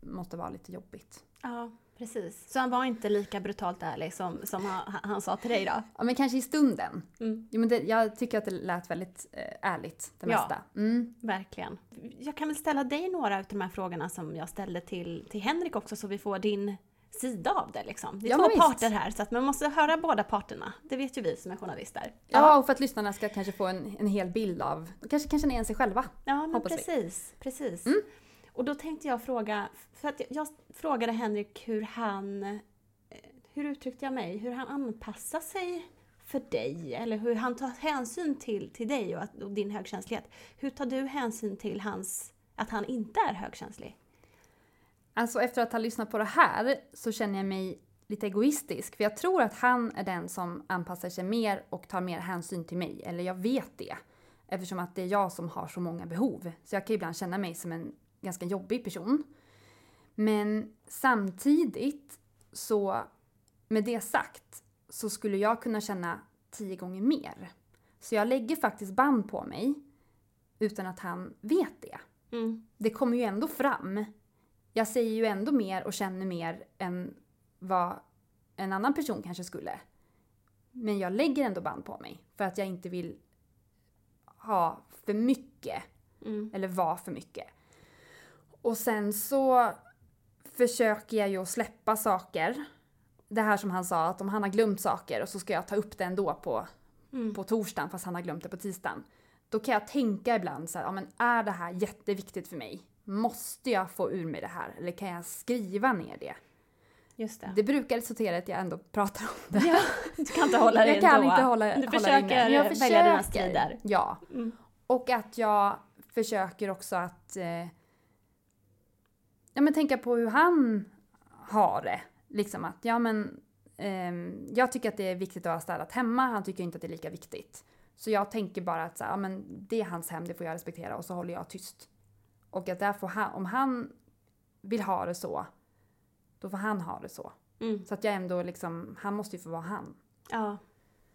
måste vara lite jobbigt. Ja, precis. Så han var inte lika brutalt ärlig som, som han, han sa till dig då? Ja, men kanske i stunden. Mm. Jo, men det, jag tycker att det lät väldigt eh, ärligt, det Ja. mesta. Mm. Verkligen. Jag kan väl ställa dig några av de här frågorna som jag ställde till, till Henrik också så vi får din sida av det liksom. Det är Ja, två parter här så att man måste höra båda parterna. Det vet ju vi som är journalister. Ja, och för att lyssnarna ska kanske få en, en hel bild av, kanske kan känna igen sig själva. Ja, men Hoppas vi. precis. precis. Mm. Och då tänkte jag fråga, för att jag, jag frågade Henrik hur han, eh, hur uttryckte jag mig, hur han anpassar sig för dig eller hur han tar hänsyn till, till dig och, att, och din högkänslighet. Hur tar du hänsyn till hans, att han inte är högkänslig? Alltså efter att ha lyssnat på det här så känner jag mig lite egoistisk. För jag tror att han är den som anpassar sig mer och tar mer hänsyn till mig. Eller jag vet det. Eftersom att det är jag som har så många behov. Så jag kan ibland känna mig som en ganska jobbig person. Men samtidigt så, med det sagt, så skulle jag kunna känna tio gånger mer. Så jag lägger faktiskt band på mig utan att han vet det Mm. det kommer ju ändå fram. Jag säger ju ändå mer och känner mer än vad en annan person kanske skulle. Men jag lägger ändå band på mig för att jag inte vill ha för mycket Mm. eller vara för mycket. Och sen så försöker jag ju att släppa saker. Det här som han sa, att om han har glömt saker och så ska jag ta upp det ändå på Mm. på torsdagen fast han har glömt det på tisdagen. Då kan jag tänka ibland så här, ja men är det här jätteviktigt för mig? Måste jag få ur mig det här? Eller kan jag skriva ner det? Just det. Det brukar resultera i att jag ändå pratar om det. Ja, du kan inte hålla dig jag kan ändå. inte hålla, Du hålla försöker inne. Jag välja dina försöker. strider. Ja. Mm. Och att jag försöker också att eh, ja, men tänka på hur han har det. Liksom att, ja men ehm, jag tycker att det är viktigt att ha städat hemma, han tycker inte att det är lika viktigt. Så jag tänker bara att så här, ja, men det är hans hem, det får jag respektera och så håller jag tyst. Och att där får han, om han vill ha det så, då får han ha det så. Mm. Så att jag ändå liksom, han måste ju få vara han. Ja,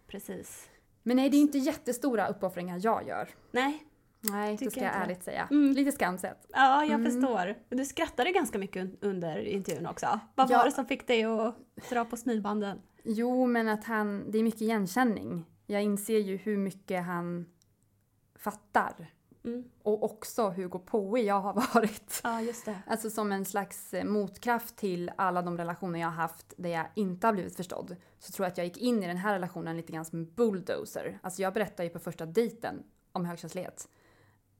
precis. Men nej, det är inte jättestora uppoffringar jag gör. Nej, Nej, det ska jag det. ärligt säga. Mm. Lite skamset. ja jag Mm. förstår. Du skrattade ganska mycket un- under intervjun också. Vad Ja. var det som fick dig att dra på smilbanden? Jo, men att han, det är mycket igenkänning. Jag inser ju hur mycket han fattar. Mm. Och också hur gåpåig jag har varit. Ja, just det. Alltså som en slags eh, motkraft till alla de relationer jag har haft där jag inte har blivit förstådd. Så tror jag att jag gick in i den här relationen lite grann som en bulldozer. Alltså jag berättade ju på första dejten om högkänslighet.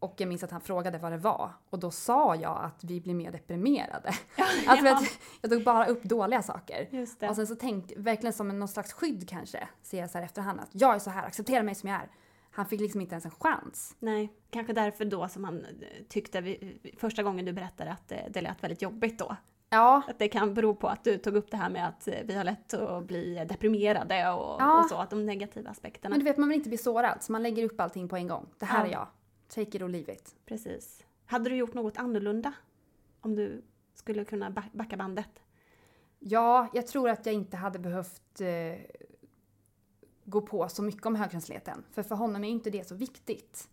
Och jag minns att han frågade vad det var. Och då sa jag att vi blir mer deprimerade. Alltså Ja. jag tog bara upp dåliga saker. Och sen så tänkte, verkligen som en, någon slags skydd kanske, ser jag så här efterhand att jag är så här, acceptera mig som jag är. Han fick liksom inte ens en chans. Nej, kanske därför då som han eh, tyckte vi, första gången du berättade att det, det lät väldigt jobbigt då. Ja, Att det kan bero på att du tog upp det här med att eh, vi har lätt att bli deprimerade och, Ja. och så, att de negativa aspekterna. men du vet man vill inte bli sårad så man lägger upp allting på en gång. Det här Ja. är jag. Take it or leave it. Precis. Hade du gjort något annorlunda? Om du skulle kunna back- backa bandet? Ja, jag tror att jag inte hade behövt eh, gå på så mycket om högkänsligheten. För för honom är inte det så viktigt.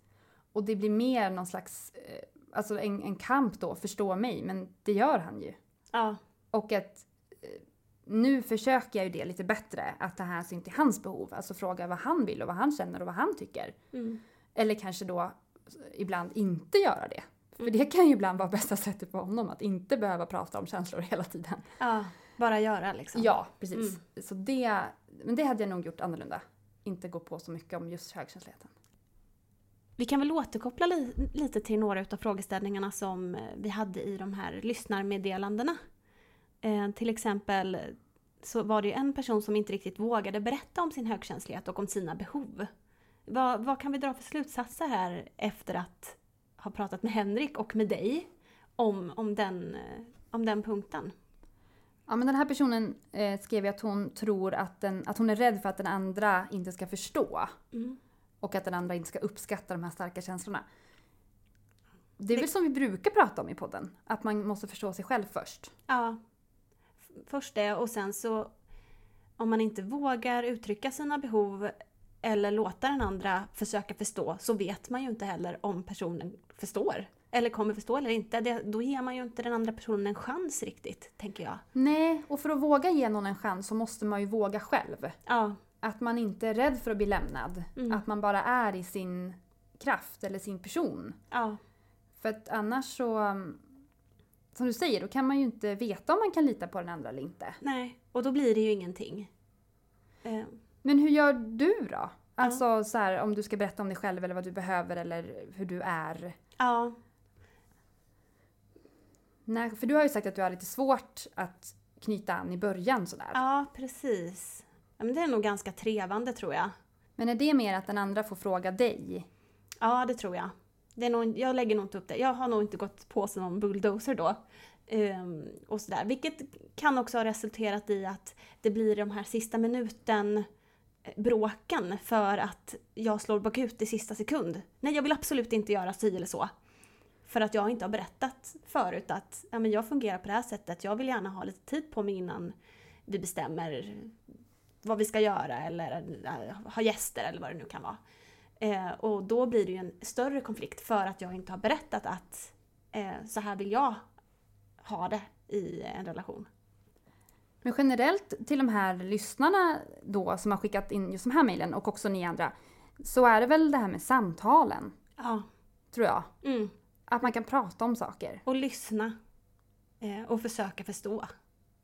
Och det blir mer någon slags, eh, alltså en, en kamp då, förstå mig, men det gör han ju. Ja. Och att eh, nu försöker jag ju det lite bättre, att ta hänsyn till hans behov. Alltså fråga vad han vill och vad han känner och vad han tycker. Mm. Eller kanske då ibland inte göra det. För det kan ju ibland vara bästa sättet för honom, att inte behöva prata om känslor hela tiden. ja. Bara göra liksom. Ja, precis. Så det, men det hade jag nog gjort annorlunda. Inte gå på så mycket om just högkänsligheten. Vi kan väl återkoppla li- lite till några av frågeställningarna som eh, vi hade i de här lyssnarmeddelandena. Eh, till exempel så var det ju en person som inte riktigt vågade berätta om sin högkänslighet och om sina behov. Vad, vad kan vi dra för slutsatser här efter att ha pratat med Henrik och med dig om, om, den, eh, om den punkten? Ja, men den här personen eh, skrev ju att hon tror att, den, att hon är rädd för att den andra inte ska förstå. Mm. Och att den andra inte ska uppskatta de här starka känslorna. Det är väl som vi brukar prata om i podden. Att man måste förstå sig själv först. Ja. Först det och sen så om man inte vågar uttrycka sina behov eller låta den andra försöka förstå så vet man ju inte heller om personen förstår. eller kommer förstå eller inte, det, då ger man ju inte den andra personen en chans riktigt, tänker jag. Nej, och för att våga ge någon en chans så måste man ju våga själv. Ja. Att man inte är rädd för att bli lämnad. Mm. Att man bara är i sin kraft eller sin person. Ja. För att annars så, som du säger, då kan man ju inte veta om man kan lita på den andra eller inte. Nej, och då blir det ju ingenting. Men hur gör du då? Alltså så här, om du ska berätta om dig själv eller vad du behöver eller hur du är. ja. När, för du har ju sagt att du har lite svårt att knyta an i början sådär. ja, precis. Ja, men det är nog ganska trevande tror jag. Men är det mer att den andra får fråga dig? Ja, det tror jag. Det är nog, jag lägger nog inte upp det. Jag har nog inte gått på som någon bulldozer då. Ehm, och sådär. Vilket kan också ha resulterat i att det blir de här sista minuten bråkan bråken för att jag slår bakut i sista sekund. Nej, jag vill absolut inte göra si eller så. För att jag inte har berättat förut att ja, men jag fungerar på det här sättet. Jag vill gärna ha lite tid på mig innan vi bestämmer vad vi ska göra eller äh, ha gäster eller vad det nu kan vara. Eh, och då blir det ju en större konflikt för att jag inte har berättat att eh, så här vill jag ha det i en relation. Men generellt till de här lyssnarna då som har skickat in just de här mejlen och också ni andra. Så är det väl det här med samtalen, Ja. tror jag. Mm. Att man kan prata om saker. Och lyssna. Eh, och försöka förstå.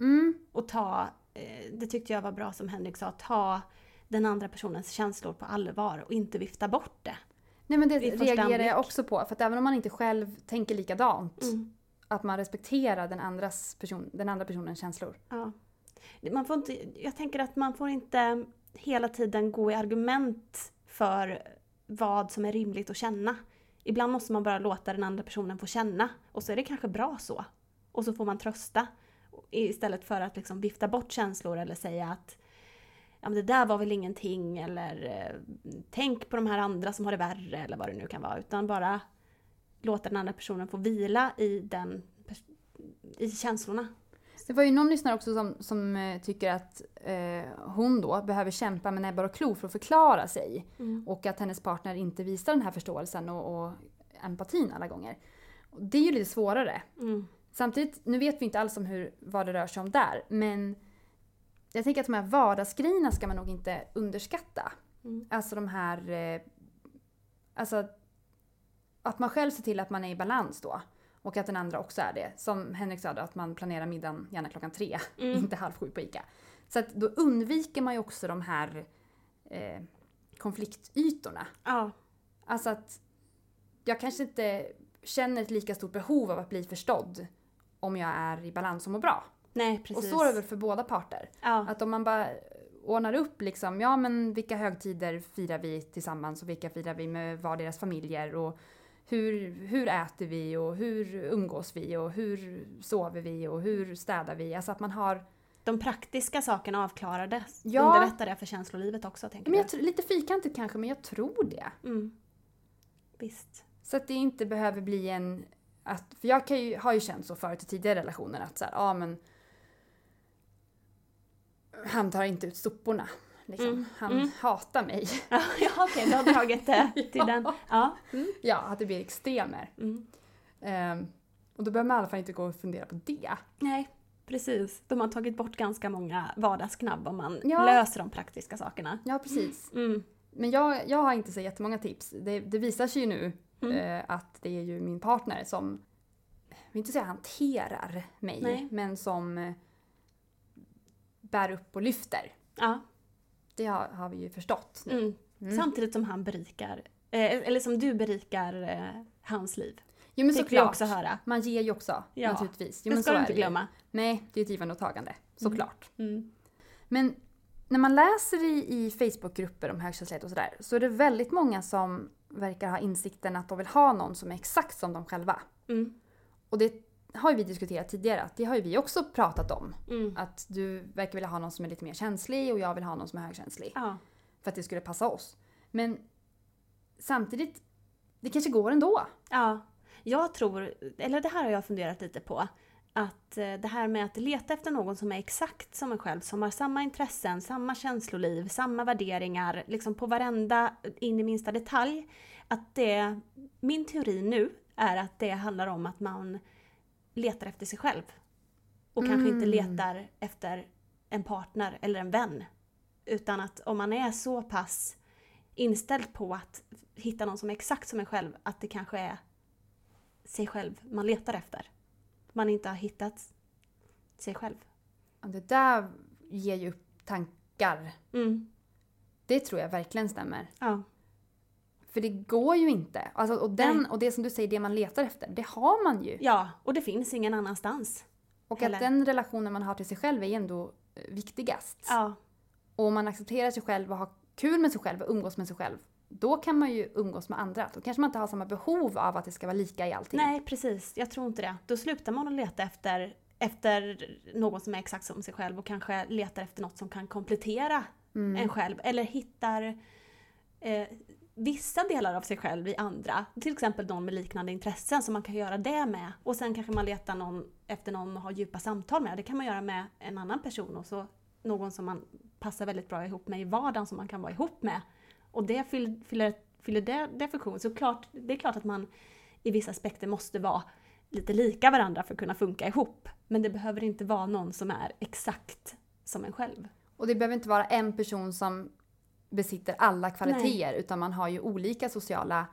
Mm. Och ta, eh, det tyckte jag var bra som Henrik sa, ta den andra personens känslor på allvar och inte vifta bort det. Nej men det reagerar jag också på. För att även om man inte själv tänker likadant. Mm. Att man respekterar den, andras person, den andra personens känslor. Ja. Man får inte, jag tänker att man får inte hela tiden gå i argument för vad som är rimligt att känna. Ibland måste man bara låta den andra personen få känna och så är det kanske bra så. Och så får man trösta istället för att liksom vifta bort känslor eller säga att ja, men det där var väl ingenting eller eh, tänk på de här andra som har det värre eller vad det nu kan vara. Utan bara låta den andra personen få vila i, den, i känslorna. Det var ju någon lyssnare också som, som eh, tycker att eh, hon då behöver kämpa med näbbar och klor för att förklara sig. Och att hennes partner inte visar den här förståelsen och, och empatin alla gånger. Det är ju lite svårare. Mm. Samtidigt, nu vet vi inte alls om hur, vad det rör sig om där, men jag tänker att de här vardagsgrejerna ska man nog inte underskatta. Mm. Alltså de här... Eh, alltså att man själv ser till att man är i balans då. Och att den andra också är det. Som Henrik sa då, att man planerar middagen gärna klockan tre, Mm. inte halv sju på ICA. Så att då undviker man ju också de här eh, konfliktytorna. Ja. Alltså att jag kanske inte känner ett lika stort behov av att bli förstådd om jag är i balans och mår bra. Nej, precis. Och så är det väl för båda parter. Ja. Att om man bara ordnar upp liksom, ja men vilka högtider firar vi tillsammans och vilka firar vi med var deras familjer och hur, hur äter vi och hur umgås vi och hur sover vi och hur städar vi? Alltså att man har, De praktiska sakerna avklarade Ja. underlättar det för känslolivet också, tänker men du? jag, tr- lite fyrkantigt kanske men jag tror det. Mm. Visst. Så att det inte behöver bli en... Att, för jag kan ju, har ju känt så förut i tidigare relationer att så här, ja men... Han tar inte ut soporna. Liksom. Mm, Han mm. hatar mig. Ja, okej, du har dragit det till Ja. den. Ja. ja, att det blir extremer. Mm. Ehm, och då behöver man i alla fall inte gå och fundera på det. Nej, precis. De har tagit bort ganska många vardagsknabb om man Ja. löser de praktiska sakerna. Ja, precis. Mm. Men jag, jag har inte så jättemånga tips. Det, det visar sig ju nu Mm. eh, att det är ju min partner som, jag vill inte säga hanterar mig, Nej. men som bär upp och lyfter. Ja. Det har, har vi ju förstått. Mm. Mm. Samtidigt som han berikar, eh, eller som du berikar eh, hans liv. Jo men såklart. också höra. Man ger ju också Ja. naturligtvis. Jo, det ska du inte glömma. Nej, det är ett givande och tagande. Såklart. Mm. Men när man läser i, i Facebookgrupper om högkänslighet och sådär så är det väldigt många som verkar ha insikten att de vill ha någon som är exakt som de själva. Mm. Och det har ju vi diskuterat tidigare, att det har ju vi också pratat om. Mm. Att du verkar vilja ha någon som är lite mer känslig och jag vill ha någon som är högkänslig. Ja. För att det skulle passa oss. Men samtidigt, det kanske går ändå. Ja, jag tror, eller det här har jag funderat lite på. Att eh, det här med att leta efter någon som är exakt som en själv, som har samma intressen, samma känsloliv, samma värderingar, liksom på varenda, in i minsta detalj. Att det, min teori nu är att det handlar om att man letar efter sig själv. Och kanske inte Mm. letar efter en partner eller en vän. Utan att om man är så pass inställd på att hitta någon som är exakt som en själv, att det kanske är sig själv man letar efter. Man inte har hittat sig själv. Det där ger ju upp tankar. Mm. Det tror jag verkligen stämmer. Ja. För det går ju inte. Alltså, och, den, Nej. och det som du säger, det man letar efter, det har man ju. ja, och det finns ingen annanstans. och heller. att den relationen man har till sig själv är ändå eh, viktigast. Ja, Och om man accepterar sig själv och har kul med sig själv och umgås med sig själv, då kan man ju umgås med andra. Då kanske man inte har samma behov av att det ska vara lika i allting. nej precis. Jag tror inte det. Då slutar man att leta efter, efter någon som är exakt som sig själv och kanske letar efter något som kan komplettera Mm. en själv. Eller hittar eh, vissa delar av sig själv i andra. Till exempel någon med liknande intressen som man kan göra det med. Och sen kanske man letar någon, efter någon att ha djupa samtal med. Det kan man göra med en annan person och så någon som man passar väldigt bra ihop med i vardagen som man kan vara ihop med. Och det fyller, fyller, fyller det, det funktion. Så klart, det är klart att man i vissa aspekter måste vara lite lika varandra för att kunna funka ihop. Men det behöver inte vara någon som är exakt som en själv. Och det behöver inte vara en person som besitter alla kvaliteter utan man har ju olika sociala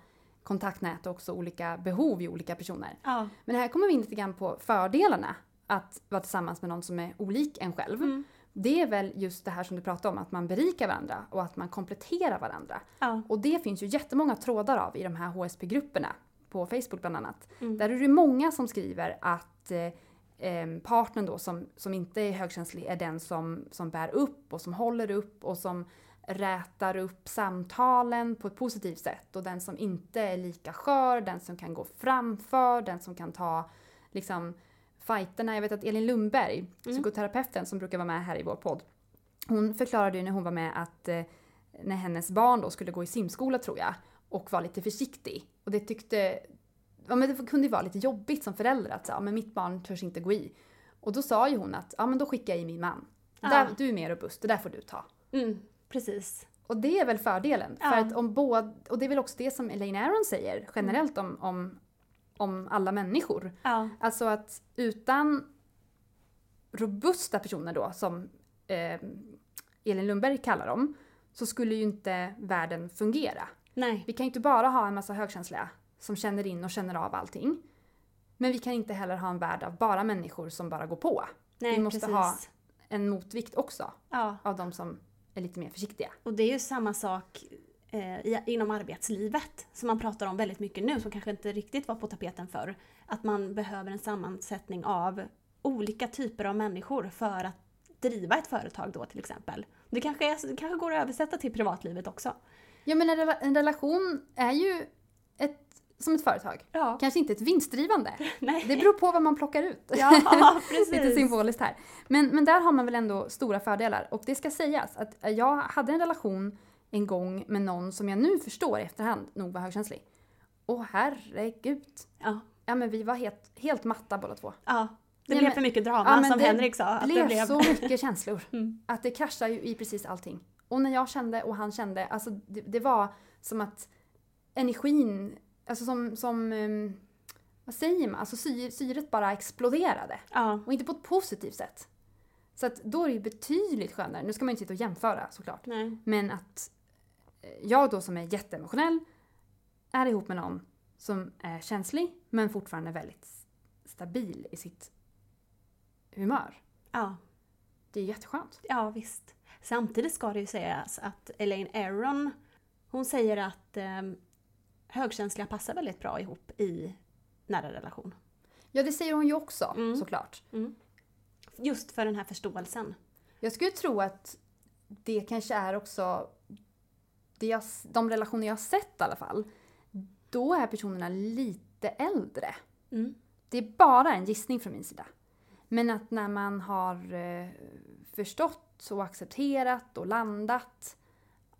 kontaktnät och också olika behov i olika personer. Ja. Men här kommer vi in lite grann på fördelarna att vara tillsammans med någon som är olik en själv. Mm. Det är väl just det här som du pratade om, att man berikar varandra och att man kompletterar varandra. Ja. Och det finns ju jättemånga trådar av i de här HSP-grupperna, på Facebook bland annat. Mm. Där är det många som skriver att eh, eh, partnern då som, som inte är högkänslig är den som, som bär upp och som håller upp och som rätar upp samtalen på ett positivt sätt. Och den som inte är lika skör, den som kan gå framför, den som kan ta liksom fighterna. Jag vet att Elin Lundberg, psykoterapeuten som brukar vara med här i vår podd, hon förklarade ju när hon var med att eh, när hennes barn då skulle gå i simskola tror jag och var lite försiktig. Och det tyckte, ja men det kunde ju vara lite jobbigt som förälder att säga, ja, men mitt barn törs inte gå i. Och då sa ju hon att, ja men då skickar jag i min man. Ja. Där, du är mer robust, det där får du ta. Mm, precis. Och det är väl fördelen. Ja. För att om båda, och det är väl också det som Elaine Aron säger generellt om, om, om alla människor. Ja. Alltså att utan robusta personer då, som eh, Elin Lundberg kallar dem, så skulle ju inte världen fungera. Nej. Vi kan ju inte bara ha en massa högkänsliga som känner in och känner av allting. Men vi kan inte heller ha en värld av bara människor som bara går på. Nej, vi måste precis. ha en motvikt också Ja. av de som är lite mer försiktiga. Och det är ju samma sak eh, inom arbetslivet som man pratar om väldigt mycket nu som kanske inte riktigt var på tapeten förr. Att man behöver en sammansättning av olika typer av människor för att driva ett företag då till exempel. Det kanske, är, det kanske går att översätta till privatlivet också. Ja men en, rela- en relation är ju ett, som ett företag. Ja. Kanske inte ett vinstdrivande. Nej. Det beror på vad man plockar ut. Ja. Lite symboliskt här. Men, men där har man väl ändå stora fördelar. Och det ska sägas att jag hade en relation en gång med någon som jag nu förstår i efterhand nog var högkänslig. Åh herregud. Ja. Ja men vi var helt, helt matta båda två. ja. Det Ja, blev men- för mycket drama Ja, som det Henrik sa. Att Det det blev blev... så mycket känslor. Mm. Att det kraschar ju i precis allting. Och när jag kände och han kände, alltså det, det var som att energin, alltså som, som ehm, vad säger man, alltså sy, syret bara exploderade. Ja. Och inte på ett positivt sätt. Så att då är det ju betydligt skönare, nu ska man ju inte sitta och jämföra såklart. Nej. Men att eh, jag då som är jätteemotionell är ihop med någon som är känslig men fortfarande väldigt stabil i sitt humör. Ja. Det är jätteskönt. Ja, visst. Samtidigt ska det ju sägas att Elaine Aron, hon säger att eh, högkänsliga passar väldigt bra ihop i nära relation. Ja, det säger hon ju också Mm. såklart. Just för den här förståelsen. Jag skulle tro att det kanske är också det jag, de relationer jag har sett i alla fall. Då är personerna lite äldre. Mm. Det är bara en gissning från min sida. Men att när man har eh, förstått och accepterat och landat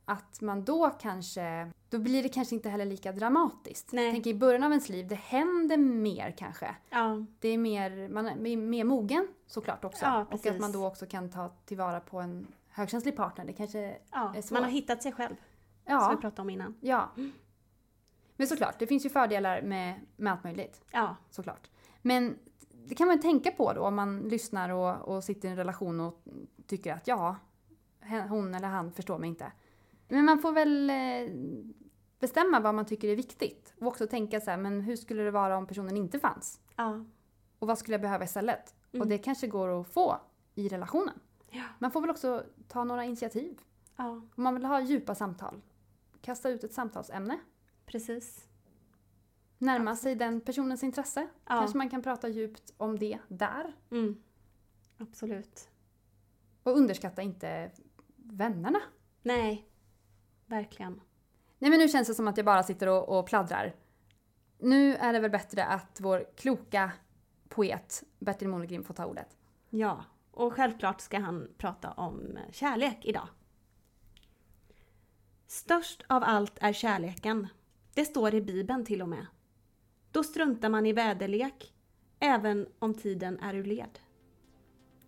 att man då kanske, då blir det kanske inte heller lika dramatiskt. Nej. Tänker i början av ens liv, det händer mer kanske. Ja, Det är mer, man är mer- mogen såklart också. Ja, och att man då också kan ta tillvara på en högkänslig partner. Det kanske, ja. är så. man har hittat sig själv, som ja, vi pratade om innan. ja. Men såklart, det finns ju fördelar med, med allt möjligt. Ja, Såklart. Men det kan man tänka på då om man lyssnar och, och sitter i en relation och tycker att ja, hon eller han förstår mig inte. Men man får väl eh, bestämma vad man tycker är viktigt. Och också tänka så här, men hur skulle det vara om personen inte fanns? ja, Och vad skulle jag behöva istället? Mm. Och det kanske går att få i relationen. Ja. Man får väl också ta några initiativ. ja, Om man vill ha djupa samtal. Kasta ut ett samtalsämne. precis. Närma sig den personens intresse. Ja. Kanske man kan prata djupt om det där. Mm. Absolut. Och underskatta inte vännerna. Nej, verkligen. Nej men nu känns det som att jag bara sitter och, och pladdrar. Nu är det väl bättre att vår kloka poet Bertil Monegrim får ta ordet. Ja, och självklart ska han prata om kärlek idag. Störst av allt är kärleken. Det står i Bibeln till och med. Då struntar man i väderlek, även om tiden är ur led.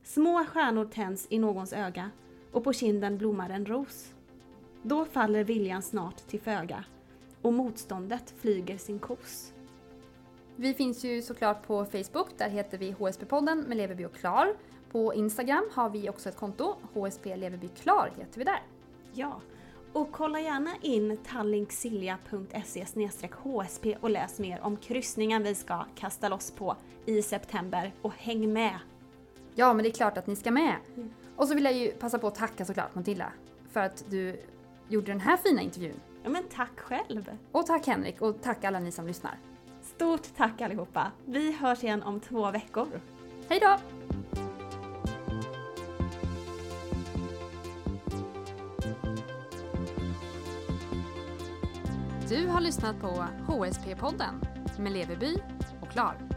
Små stjärnor tänds i någons öga och på kinden blommar en ros. Då faller viljan snart till föga och motståndet flyger sin kos. Vi finns ju såklart på Facebook, där heter vi HSP-podden med Leverby och Klar. På Instagram har vi också ett konto, HSP Leverby Klar heter vi där. Ja, och kolla gärna in tallinksilja.se hsp och läs mer om kryssningen vi ska kasta loss på i september och häng med! Ja, men det är klart att ni ska med. Mm. Och så vill jag ju passa på att tacka såklart Matilda för att du gjorde den här fina intervjun. Ja men tack själv! Och tack Henrik och tack alla ni som lyssnar. Stort tack allihopa! Vi hörs igen om två veckor. Hej då! Du har lyssnat på HSP-podden med Leverby och Klar.